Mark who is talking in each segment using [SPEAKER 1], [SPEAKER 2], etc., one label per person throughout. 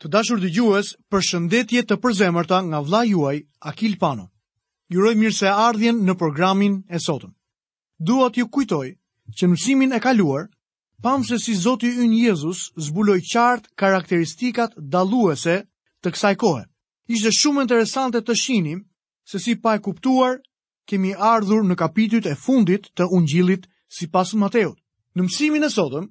[SPEAKER 1] Të dashur dëgjues, përshëndetje të përzemërta nga vëllai juaj, Akil Pano. Ju uroj mirëseardhjen në programin e sotëm. Dua t'ju kujtoj që mësimin e kaluar, pamë se si Zoti ynë Jezus zbuloi qartë karakteristikat dalluese të kësaj kohe. Ishte shumë interesante të shihnim se si pa e kuptuar kemi ardhur në kapitujt e fundit të Ungjillit sipas Mateut. Në mësimin e sotëm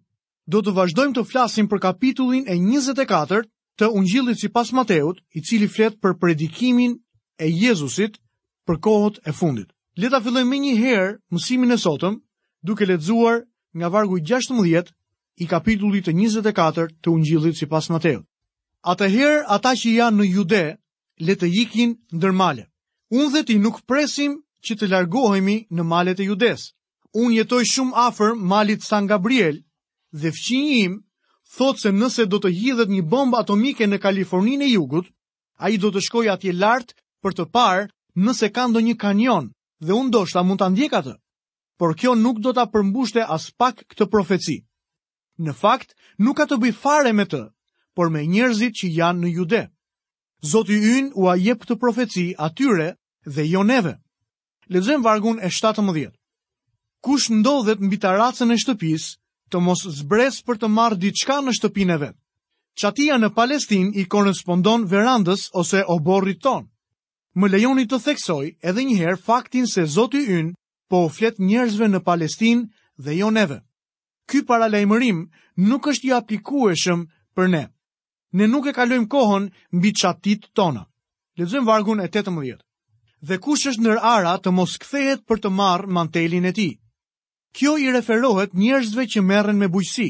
[SPEAKER 1] do të vazhdojmë të flasim për kapitullin e 24 të Ungjillit sipas Mateut, i cili flet për predikimin e Jezusit për kohët e fundit. Le ta fillojmë menjëherë mësimin e sotëm duke lexuar nga vargu 16 i kapitullit të 24 të Ungjillit sipas Mateut. Atëherë ata që janë në Jude le të ikin ndër male. Unë dhe ti nuk presim që të largohemi në malet e Judesë. Unë jetoj shumë afër malit San Gabriel dhe fqinji im thotë se nëse do të hidhet një bombë atomike në Kaliforninë e Jugut, ai do të shkojë atje lart për të parë nëse ka ndonjë kanion dhe unë ndoshta mund ta ndjek atë. Por kjo nuk do ta përmbushte aspak këtë profeci. Në fakt, nuk ka të bëjë fare me të, por me njerëzit që janë në Jude. Zoti ynë ua jep këtë profeci atyre dhe jo neve. Lexojmë vargun e 17. Kush ndodhet mbi tarracën e shtëpisë, të mos zbresë për të marrë diçka në shtëpinë e vet. Çatia në Palestinë i korrespondon verandës ose oborrit tonë. Më lejoni të theksoj edhe një herë faktin se Zoti ynë po u flet njerëzve në Palestinë dhe jo neve. Ky paralajmërim nuk është i aplikueshëm për ne. Ne nuk e kalojmë kohën mbi çatitë tona. Lexojmë vargun e 18. Dhe kush është ndër ara të mos kthehet për të marrë mantelin e tij. Kjo i referohet njerëzve që merren me bujqësi.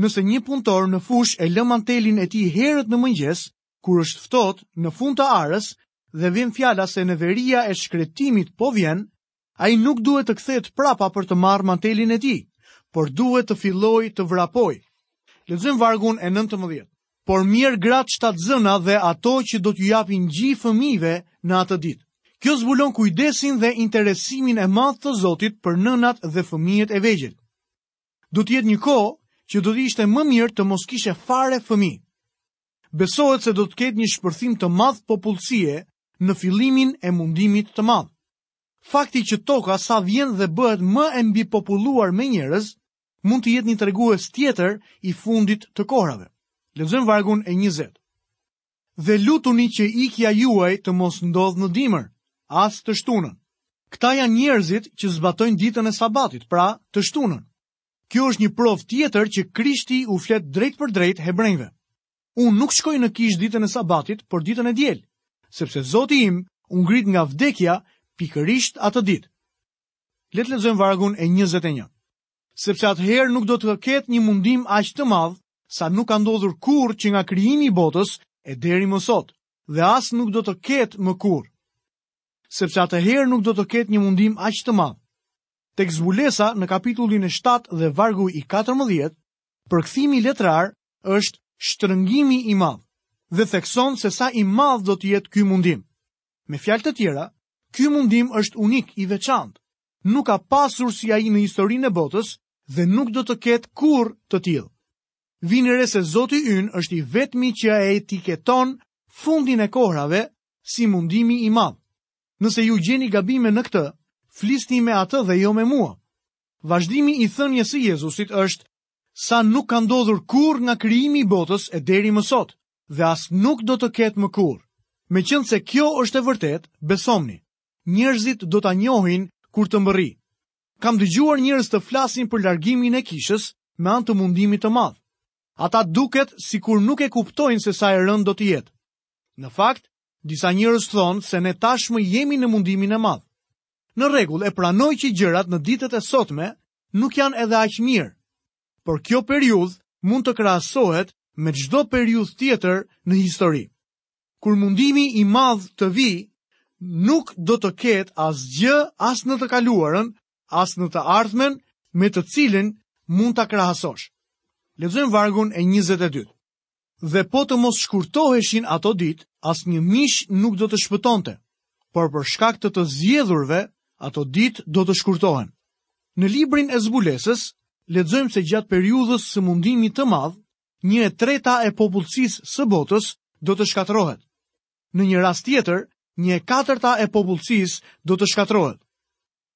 [SPEAKER 1] Nëse një punëtor në fushë e lë mantelin e tij herët në mëngjes, kur është ftohtë në fund të arës dhe vjen fjala se neveria e shkretimit po vjen, Ai nuk duhet të kthehet prapa për të marrë mantelin e tij, por duhet të fillojë të vrapojë. Lexojmë vargun e 19. Por mjerë gratë shtatzëna dhe ato që do t'u japin gji fëmijëve në atë ditë. Kjo zbulon kujdesin dhe interesimin e madh të Zotit për nënat dhe fëmijët e vegjël. Do të jetë një kohë që do të ishte më mirë të mos kishe fare fëmijë. Besohet se do të ketë një shpërthim të madh popullsie në fillimin e mundimit të madh. Fakti që toka sa vjen dhe bëhet më e mbipopulluar me njerëz, mund të jetë një tregues tjetër i fundit të kohërave. Lexojmë vargun e 20. Dhe lutuni që ikja juaj të mos ndodhë në dimër, as të shtunën. Këta janë njerëzit që zbatojnë ditën e sabatit, pra të shtunën. Kjo është një provë tjetër që Krishti u flet drejtpërdrejt hebrenjve. Unë nuk shkoj në kishë ditën e sabatit, por ditën e diel, sepse zoti im u ngrit nga vdekja pikërisht atë ditë. Le të lexojmë vargun e 21. Sepse atëherë nuk do të ketë një mundim aq të madh sa nuk ka ndodhur kurrë që nga krijimi i botës e deri më sot, dhe as nuk do të ketë më kurrë. Sepse atëherë nuk do të ketë një mundim aq të madh. Tek zbulesa në kapitullin e 7 dhe vargu i 14, Përkthimi letrar është shtrëngimi i madh dhe thekson se sa i madh do të jetë ky mundim. Me fjalë të tjera, ky mundim është unik i veçantë. Nuk ka pasur si ai në historinë e botës dhe nuk do të ketë kurrë të tillë. Vini re se Zoti ynë është i vetmi që e etiketon fundin e kohrave si mundimi i madh. Nëse ju gjeni gabime në këtë, flisni me atë dhe jo me mua. Vazhdimi i thënies së Jezusit është sa nuk ka ndodhur kurrë nga krijimi i botës e deri më sot, dhe as nuk do të ketë më kurrë. Meqenëse kjo është e vërtetë, besomni, njerëzit do ta njohin kur të mbërrijë. Kam dëgjuar njerëz të flasin për largimin e kishës me anë të mundimit të madh. Ata duket sikur nuk e kuptojnë se sa e rëndë do të jetë. Në fakt, disa njerëz thonë se ne tashmë jemi në mundimin e madh. Në rregull, e pranoj që gjërat në ditët e sotme nuk janë edhe aq mirë. Por kjo periudhë mund të krahasohet me çdo periudhë tjetër në histori. Kur mundimi i madh të vijë, nuk do të ketë asgjë as në të kaluarën, as në të ardhmen me të cilin mund ta krahasosh. Lexojmë vargun e 22. Dhe po të mos shkurtoheshin ato ditë, asnjë mish nuk do të shpëtonte, por për shkak të të zgjedhurve, ato ditë do të shkurtohen. Në librin e zbulesës, lexojmë se gjatë periudhës së mundimit të madh, një e treta e popullsisë së botës do të shkatërrohet. Në një rast tjetër, një e katërta e popullsisë do të shkatërrohet.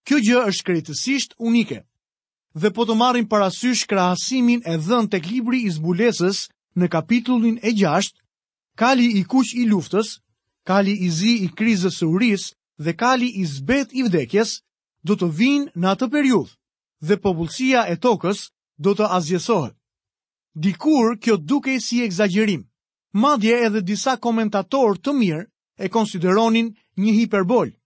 [SPEAKER 1] Kjo gjë është krejtësisht unike. Dhe po të marrim parasysh krahasimin e dhënë tek libri i zbulesës në kapitullin e gjashtë, kali i kuq i luftës, kali i zi i krizës së urisë dhe kali i zbehtë i vdekjes, do të vijnë në atë periudhë dhe popullsia e tokës do të asgjësohet. Dikur kjo dukej si ekzagjerim, madje edhe disa komentatorë të mirë e konsideronin një hiperbolë,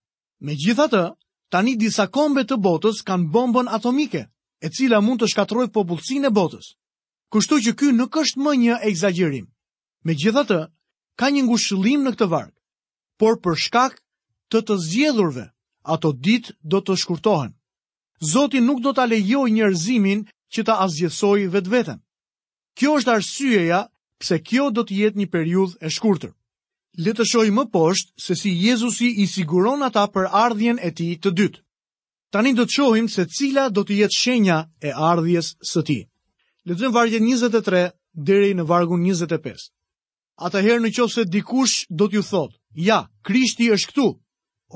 [SPEAKER 1] Megjithatë, tani disa kombe të botës kanë bombën atomike, e cila mund të shkatërrojë popullsinë e botës. Kështu që ky nuk është më një ekzagjerim. Megjithatë, ka një ngushëllim në këtë varg. Por për shkak të të zgjedhurve, ato ditë do të shkurtohen. Zoti nuk do ta lejojë njerëzimin që ta asgjësojë vetveten. Kjo është arsyeja pse kjo do të jetë një periudhë e shkurtër. Le të shohim më poshtë se si Jezusi i siguron ata për ardhjen e tij të dytë. Tani do të shohim se cila do të jetë shenja e ardhjes së tij. Lexojmë vargjet 23 deri në vargun 25. Atëherë në qoftë se dikush do t'ju thotë, ja, krishti është këtu,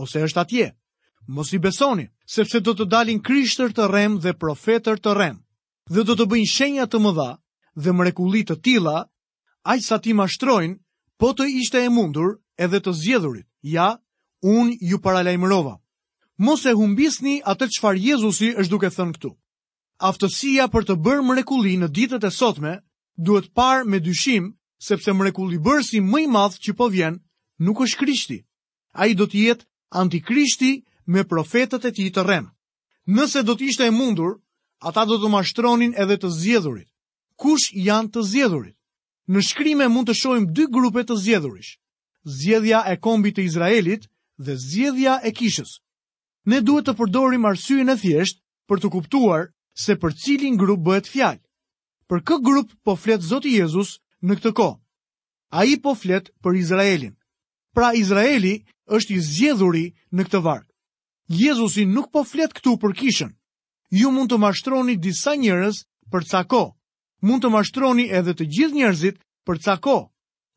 [SPEAKER 1] ose është atje, mos i besoni, sepse do të dalin krishtër të rremë dhe profetër të rremë, dhe do të bëjnë shenja të mëdha dhe mrekulli të tilla, aq sa t'i mashtrojnë, po të ishte e mundur edhe të zgjedhurit. Ja, unë ju paralajmërova. Mos e humbisni atë çfarë Jezusi është duke thënë këtu. Aftësia për të bërë mrekulli në ditët e sotme duhet parë me dyshim, sepse mrekullibërësi më i madh që po vjen nuk është Krishti. Ai do të jetë antikrishti me profetët e tij të rremë. Nëse do të ishte e mundur, ata do të mashtronin edhe të zgjedhurit. Kush janë të zgjedhurit? Në shkrime mund të shohim dy grupe të zgjedhurish. Zgjedhja e kombit të Izraelit dhe zgjedhja e kishës. Ne duhet të përdorim arsyen e thjeshtë për të kuptuar se për cilin grup bëhet fjalë. Për kë grup po flet Zoti Jezus në këtë kohë? Ai po flet për Izraelin. Pra Izraeli është i zgjedhuri në këtë varg. Jezusi nuk po flet këtu për kishën. Ju mund të mashtroni disa njerëz për ca kohë. Mund të mashtroni edhe të gjithë njerëzit për ca kohë,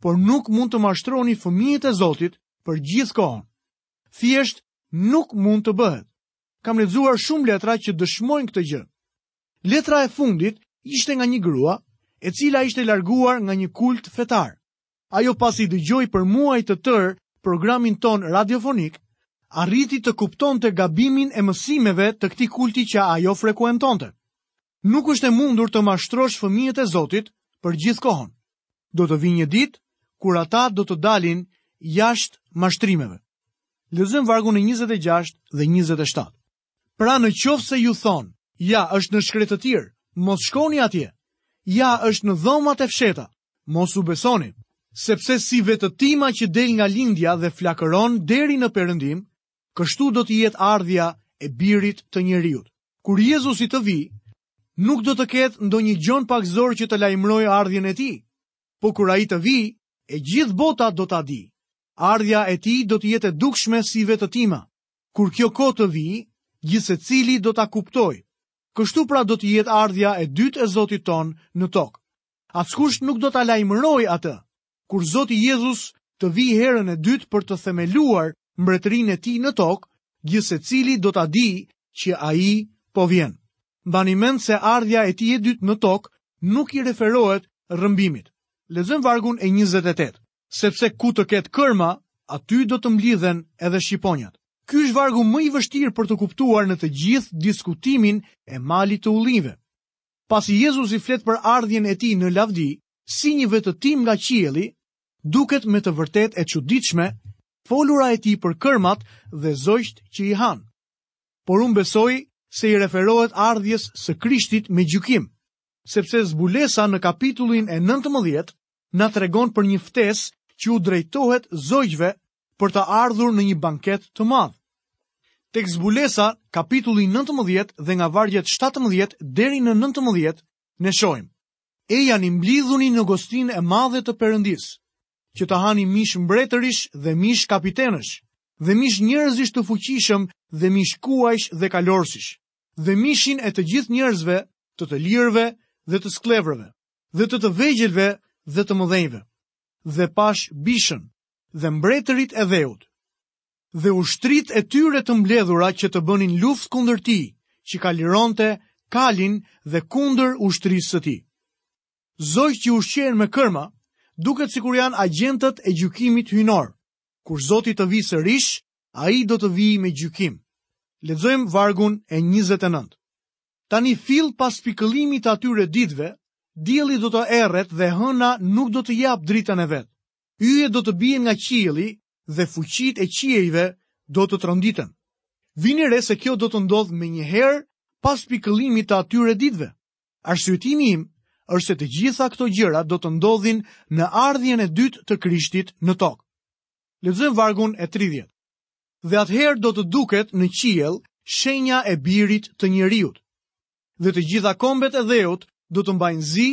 [SPEAKER 1] por nuk mund të mashtroni fëmijët e Zotit për gjithë kohën. Thjesht nuk mund të bëhet. Kam lexuar shumë letra që dëshmojnë këtë gjë. Letra e fundit ishte nga një grua e cila ishte larguar nga një kult fetar. Ajo pasi dëgjoi për muaj të tërë programin tonë radiofonik, arriti të kuptonte gabimin e mësimeve të këtij kulti që ajo frekuentonte. Nuk është e mundur të mashtrosh fëmijët e Zotit për gjithë kohën. Do të vijë një ditë kur ata do të dalin jashtë mashtrimeve. Lexojmë vargun e 26 dhe 27. Pra në qoftë se ju thonë, ja është në shkretëtirë, mos shkoni atje, ja është në dhomat e fshehta, mos u besoni, sepse si vetëtima që del nga lindja dhe flakëron deri në perëndim, kështu do të jetë ardhja e birit të njeriut. Kur Jezusi të vijë, nuk do të ketë ndonjë Gjon Pagëzor që të lajmërojë ardhjen e tij, po kur ai të vijë, e gjithë bota do ta dijë. Ardhja e tij do të jetë e dukshme si vetëtima, Kur kjo kohë të vijë, gjithsecili do ta kuptojë. Kështu pra do të jetë ardhja e dytë e Zotit tonë në tokë. Askush nuk do ta lajmërojë atë. Kur Zoti Jezus të vijë herën e dytë për të themeluar mbretërinë e tij në tokë, gjithsecili do ta dijë që ai po vjen. Mbani mend se ardhja e tij e dytë në tokë nuk i referohet rrëmbimit. Lexojmë vargun e 28. Sepse ku të ketë kërma, aty do të mblidhen edhe shqiponjat. Ky është vargu më i vështirë për të kuptuar në të gjithë diskutimin e malit të ullinjve. Pasi Jezusi flet për ardhjen e tij në lavdi, si një vetëtim nga qielli, duket me të vërtetë e çuditshme folura e tij për kërmat dhe zogjtë që i hanë. Por unë besoj se i referohet ardhjes së Krishtit me gjykim, sepse Zbulesa në kapitullin e 19 na tregon për një ftesë që u drejtohet zogjve për të ardhur në një banket të madh. Tek Zbulesa, kapitulli 19 dhe nga vargjet 17 deri në 19, ne shohim: Ejani, mblidhuni në gostinë e madhe të Perëndisë, që të hani mish mbretërish dhe mish kapitenësh, dhe mish njerëzish të fuqishëm dhe mish kuajsh dhe kalorësish, dhe mishin e të gjithë njerëzve të të lirëve dhe të skllevërve. dhe të të vegjëlve dhe të mëdhenjve, dhe pashë bishën dhe mbretërit e dheut, dhe ushtritë e tyre të mbledhura që të bënin luftë kundër atij që kalëronte kalin dhe kundër ushtrisë së tij. Zogjtë që ushqehen me kërma, duket sikur janë agjentët e gjykimit hyjnor. Kur Zoti të vijë sërish, ai do të vijë me gjykim. Lexojmë vargun e 29. Tani fill pas pikëllimit të atyre ditëve, dielli do të erret dhe hëna nuk do të japë dritën e vet. Yjet do të bien nga qielli dhe fuqitë e qiejve do të tronditen. Vini re se kjo do të ndodhë menjëherë pas pikëllimit të atyre ditëve. Arsyetimi im është se të gjitha këto gjëra do të ndodhin në ardhjen e dytë të Krishtit në tokë. Lexojmë vargun e 30. dhe atëherë do të duket në qiell shenja e birit të njeriut. Dhe të gjitha kombet e dheut do të mbajnë zi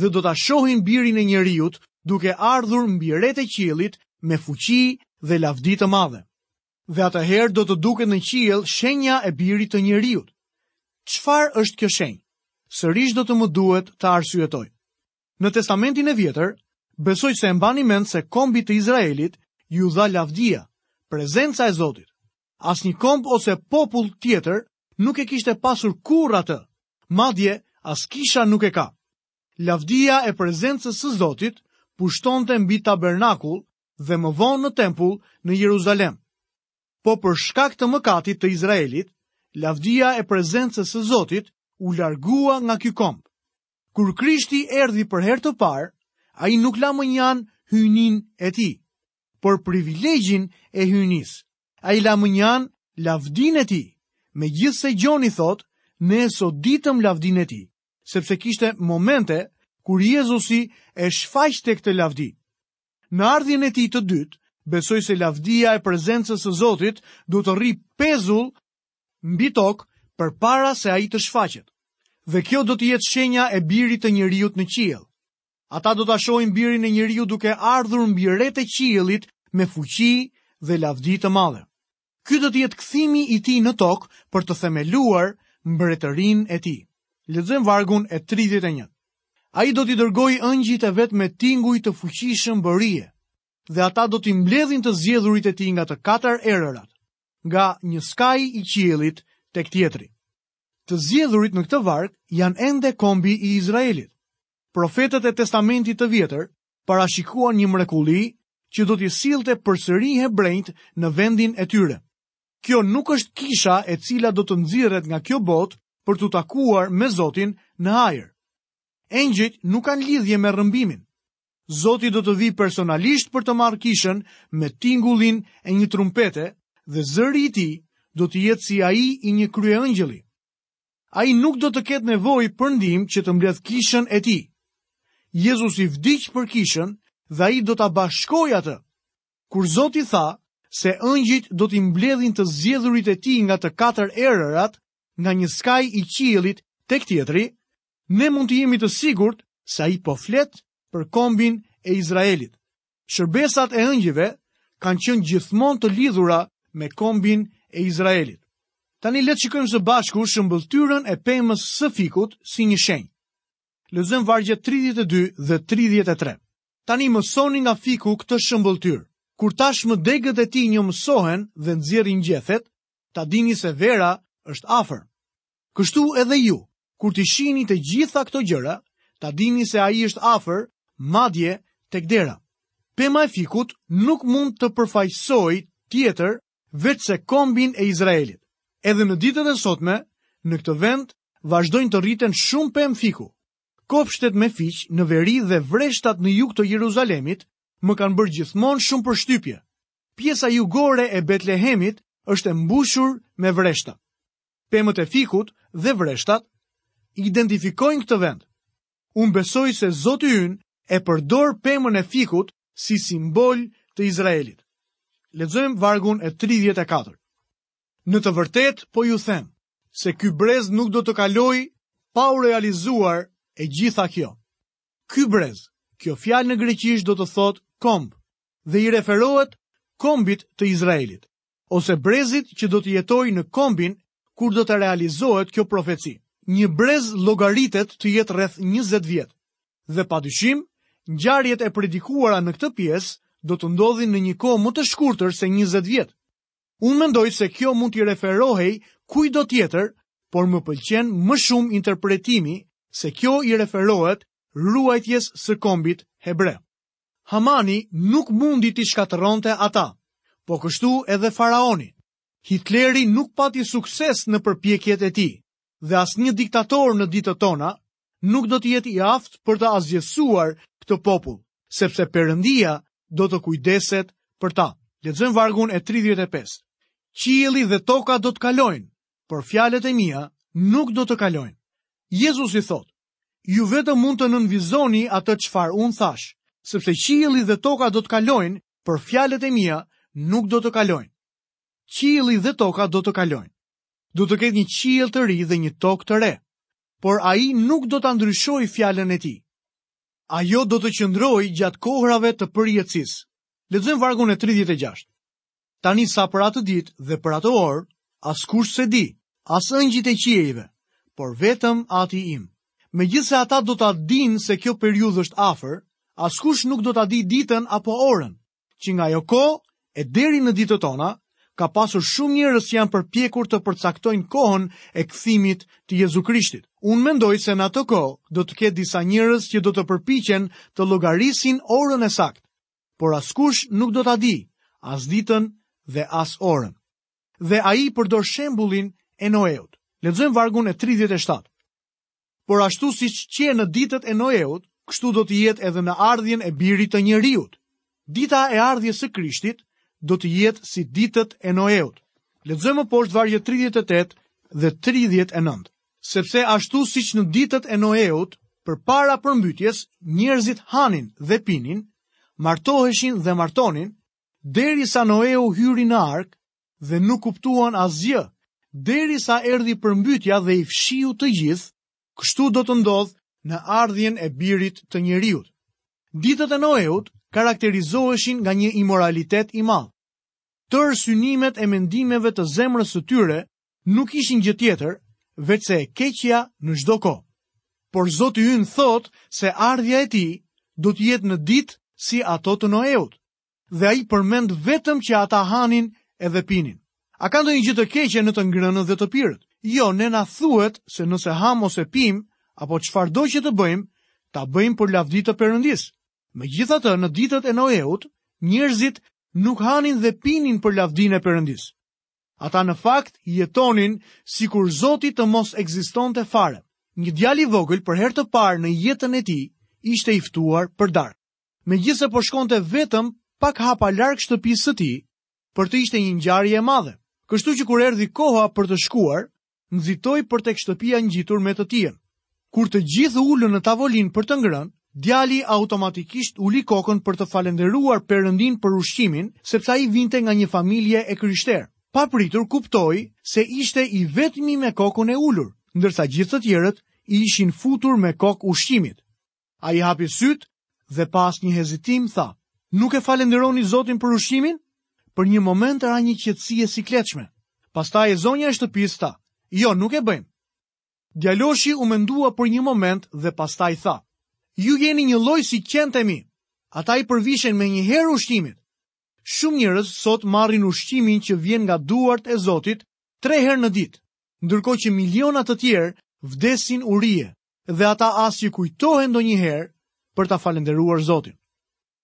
[SPEAKER 1] dhe do ta shohin birin e njeriut duke ardhur mbi retë e qiellit me fuqi dhe lavdi të madhe. Dhe atëherë do të duket në qiell shenja e birit të njeriut. Çfarë është kjo shenjë? Sërish do të më duhet të arsyetoj. Në Testamentin e Vjetër, besoj se e mbani mend se kombit të Izraelit iu dha lavdia, prezenca e Zotit. Asnjë komb ose popull tjetër nuk e kishte pasur kurrë atë, madje as kisha nuk e ka. Lavdia e prezencës së Zotit pushtonte mbi tabernakull dhe më vonë në tempull në Jeruzalem. Po për shkak të mëkatit të Izraelit, lavdia e prezencës së Zotit u largua nga ky komb. Kur Krishti erdhi për herë të parë, ai nuk la mënjanë hyjninë e tij, por privilegjin e hyjnisë. Ai la mënjanë lavdinë e tij, megjithëse Gjoni thotë, ne soditëm lavdinë e tij, sepse kishte momente kur Jezusi e shfaqte këtë lavdi. Në ardhjen e tij të dytë, besoj se lavdia e prezencës së Zotit do të rri pezull mbi tokë përpara se ai të shfaqet. Dhe kjo do të jetë shenja e Birit të njeriut në qiell. Ata do ta shohin Birin e njeriut duke ardhur mbi retë e qiellit me fuqi dhe lavdi të madhe. Ky do të jetë kthimi i tij në tokë për të themeluar mbretërinë e tij. Lexojmë vargun e 31. Ai do t'i dërgojë ëngjëjt e vet me tinguj të fuqishëm borie, dhe ata do t'i mbledhin të zgjedhurit e tij nga të katër erërat, nga një skaj i qiellit tek tjetri. Të zgjedhurit në këtë varg janë ende kombi i Izraelit. Profetët e Testamentit të Vjetër parashikuan një mrekulli që do t'i sillte përsëri hebrejt në vendin e tyre. Kjo nuk është kisha e cila do të nxirret nga kjo botë për t'u takuar me Zotin në ajër. Engjëjt nuk kanë lidhje me rrëmbimin. Zoti do të vijë personalisht për të marrë kishën me tingullin e një trumpete dhe zëri i tij do të jetë si ai i një kryeëngjëlli. Ai nuk do të ketë nevojë për ndihmë që të mbledhë kishën e tij. Jezusi vdiq për kishën dhe ai do ta bashkojë atë. Kur Zoti tha se ëngjëjt do t'i mbledhin të zgjedhurit e tij nga të katër erërat, nga një skaj i qiellit tek tjetri, ne mund të jemi të sigurt se ai po flet për kombin e Izraelit. Shërbesat e ëngjëjve kanë qenë gjithmonë të lidhura me kombin e Izraelit. Tani le të shikojmë së bashku shëmbëlltyrën e pemës së fikut si një shenjë. Lexojmë vargjet 32 dhe 33. Tani mësoni nga fiku këtë shëmbëlltyrë. Kur tashmë degët e tij njomësohen dhe nxjerrin gjethet, ta dini se vera është afër. Kështu edhe ju, kur t'i shihni të gjitha këto gjëra, ta dini se ai është afër, madje tek dera. Pema e fikut nuk mund të përfaqësojë tjetër veçse kombin e Izraelit. Edhe në ditët e sotme, në këtë vend vazhdojnë të rriten shumë pemë fiku. Kopshtet me fiq në veri dhe vreshtat në jug të Jeruzalemit më kanë bërë gjithmonë shumë përshtypje. Pjesa jugore e Betlehemit është e mbushur me vreshta. Pemët e fikut dhe vreshtat identifikojnë këtë vend. Unë besoj se Zoti ynë e përdor pemën e fikut si simbol të Izraelit. Lexojmë vargun e 34. Në të vërtetë, po ju them, se ky brez nuk do të kalojë pa u realizuar e gjitha kjo. Ky brez, kjo fjalë në greqisht do të thotë komb dhe i referohet kombit të Izraelit. ose brezit që do të jetojë në kombin kur do të realizohet kjo profeci. Një brez llogaritet të jetë rreth 20 vjet. Dhe pa dyshim, ngjarjet e predikuara në këtë pjesë do të ndodhin në një kohë më të shkurtër se 20 vjet. Unë mendoj se kjo mund t'i referohej kujtdo tjetër, por më pëlqen më shumë interpretimi se kjo i referohet ruajtjes së kombit hebre. Hamani nuk mundi t'i shkatërronte ata, po kështu edhe faraoni. Hitleri nuk pati sukses në përpjekjet e tij, dhe asnjë diktator në ditët tona nuk do të jetë i aftë për të asgjësuar këtë popull, sepse Perëndia do të kujdeset për ta. Lexojmë vargun e 35. Qielli dhe toka do të kalojnë, por fjalët e mia nuk do të kalojnë. Jezusi thotë, Ju vetëm mund të nënvizoni atë çfarë unë thashë, sepse qielli dhe toka do të kalojnë, por fjalët e mia nuk do të kalojnë. Qielli dhe toka do të kalojnë. Do të ketë një qiell të ri dhe një tokë të re, por ai nuk do ta ndryshojë fjalën e tij. Ajo do të qëndrojë gjatë kohërave të përjetësisë. Lexojmë vargun e 36. Tani sa për atë ditë dhe për atë orë, askush s'e di, as engjëjt e qiejve, por vetëm ati im. Megjithëse ata do ta dinë se kjo periudhë është afër, askush nuk do ta dijë ditën apo orën, që nga ajo kohë e deri në ditët tona, ka pasur shumë njerëz që janë përpjekur të përcaktojnë kohën e kthimit të Jezu Krishtit. Unë mendoj se në atë kohë do të ketë disa njerëz që do të përpiqen të llogarisin orën e saktë. por askush nuk do ta di as ditën dhe as orën. Dhe ai përdor shembullin e Noeut. Lexojmë vargun e 37. Por ashtu siç qe në ditët e Noeut, kështu do të jetë edhe në ardhjen e birit të njeriut. Dita e ardhjes së Krishtit do të jetë si ditët e Noeut. Lexojmë më poshtë vargjet 38 dhe 39. Sepse ashtu siç në ditët e Noeut, përpara përmbytjes, njerëzit hanin dhe pinin, martoheshin dhe martonin, derisa Noeu hyri në arkë dhe nuk kuptuan asgjë, derisa erdhi përmbytja dhe i fshiu të gjithë, kështu do të ndodhë në ardhjen e birit të njeriut. Ditët e Noeut karakterizoheshin nga një imoralitet i madh. Tërë synimet e mendimeve të zemrës së tyre nuk ishin gjë tjetër veçse e keqja në çdo kohë. Por Zoti ynë thotë se ardhja e tij do të jetë në ditë si ato të Noeut. Dhe ai përmend vetëm që ata hanin edhe pinin. A ka ndonjë gjë të keqe në të ngrënët dhe të pirët? Jo, ne na thuhet se nëse hamë ose pimë apo çfarëdo që të bëjmë, ta bëjmë për lavdi të Perëndisë. Megjithatë, në ditët e Noeut, njerëzit nuk hanin dhe pinin për lavdinë e Perëndisë. Ata në fakt jetonin sikur Zoti të mos ekzistonte fare. Një djalë i vogël për herë të parë në jetën e tij ishte i ftuar për darkë. Megjithëse po shkonte vetëm pak hapa larg shtëpisë së tij, për të ishte një ngjarje e madhe. Kështu që kur erdhi koha për të shkuar, nxitoi për tek shtëpia ngjitur me të tijen. Kur të gjithë u ulën në tavolinë për të ngrënë, djali automatikisht uli kokën për të falënderuar Perëndinë për ushqimin, sepse ai vinte nga një familje e krishterë. Papritur kuptoi se ishte i vetmi me kokën e ulur, ndërsa gjithë të tjerët i ishin futur me kokë ushqimit. Ai hapi sytë dhe pa asnjë hezitim tha, Nuk e falënderoni Zotin për ushqimin? Për një moment ra një qetësi e sikletshme. Pastaj e zonja e shtëpisë tha, Jo, nuk e bëjmë. Djaloshi u mendua për një moment dhe pastaj tha, Ju jeni njëlloj si qentë e mi. Ata i përvishen menjëherë ushqimit. Shumë njerëz sot marrin ushqimin që vjen nga duart e Zotit tre herë në ditë, ndërkohë që miliona të tjerë vdesin urie. dhe ata as që kujtohen ndonjëherë për ta falënderuar Zotin.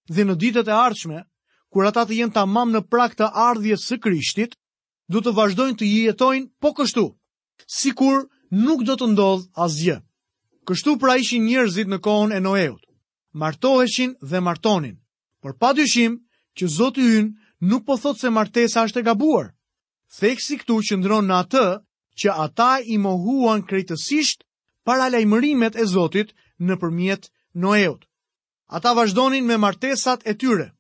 [SPEAKER 1] Dhe në ditët e ardhshme, kur ata të jenë tamam në prag të ardhjes së Krishtit, do të vazhdojnë të jetojnë po kështu, sikur nuk do të ndodhë asgjë. Kështu pra ishin njerëzit në kohën e Noeut, martoheshin dhe martonin, Por pa dyshim që Zoti ynë nuk po thotë se martesa është e gabuar. Theksi këtu qëndron në atë që ata i mohuan krejtësisht paralajmërimet e Zotit nëpërmjet Noeut. Ata vazhdonin me martesat e tyre,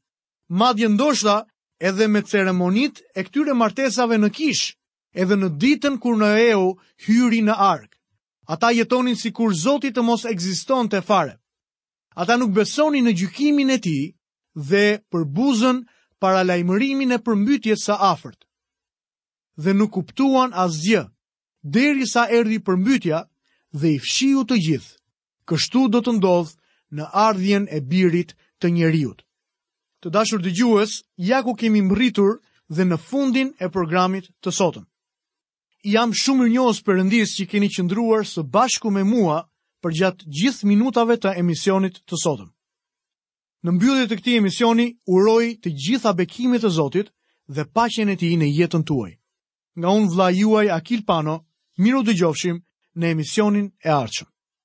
[SPEAKER 1] madje ndoshta edhe me ceremonitë e këtyre martesave në kishë, edhe në ditën kur Noeu hyri në arkë. Ata jetonin sikur Zoti të mos ekzistonte fare. Ata nuk besonin në gjykimin e tij dhe përbuzën paralajmërimin e përmbytjes së afërt. Dhe nuk kuptuan asgjë, derisa erdhi përmbytja dhe i fshiu të gjithë. Kështu do të ndodhë në ardhjen e birit të njeriut. Të dashur dëgjues, ja ku kemi mbërritur dhe në fundin e programit të sotëm. Jam shumë mirënjohës Perëndisë që keni qëndruar së bashku me mua përgjatë gjithë minutave të emisionit të sotëm. Në mbyllje të këtij emisioni, uroj të gjitha bekimet e Zotit dhe paqen e tij në jetën tuaj. Nga unë vëllai juaj Akil Pano, mirudëgjofshim në emisionin e ardhshëm.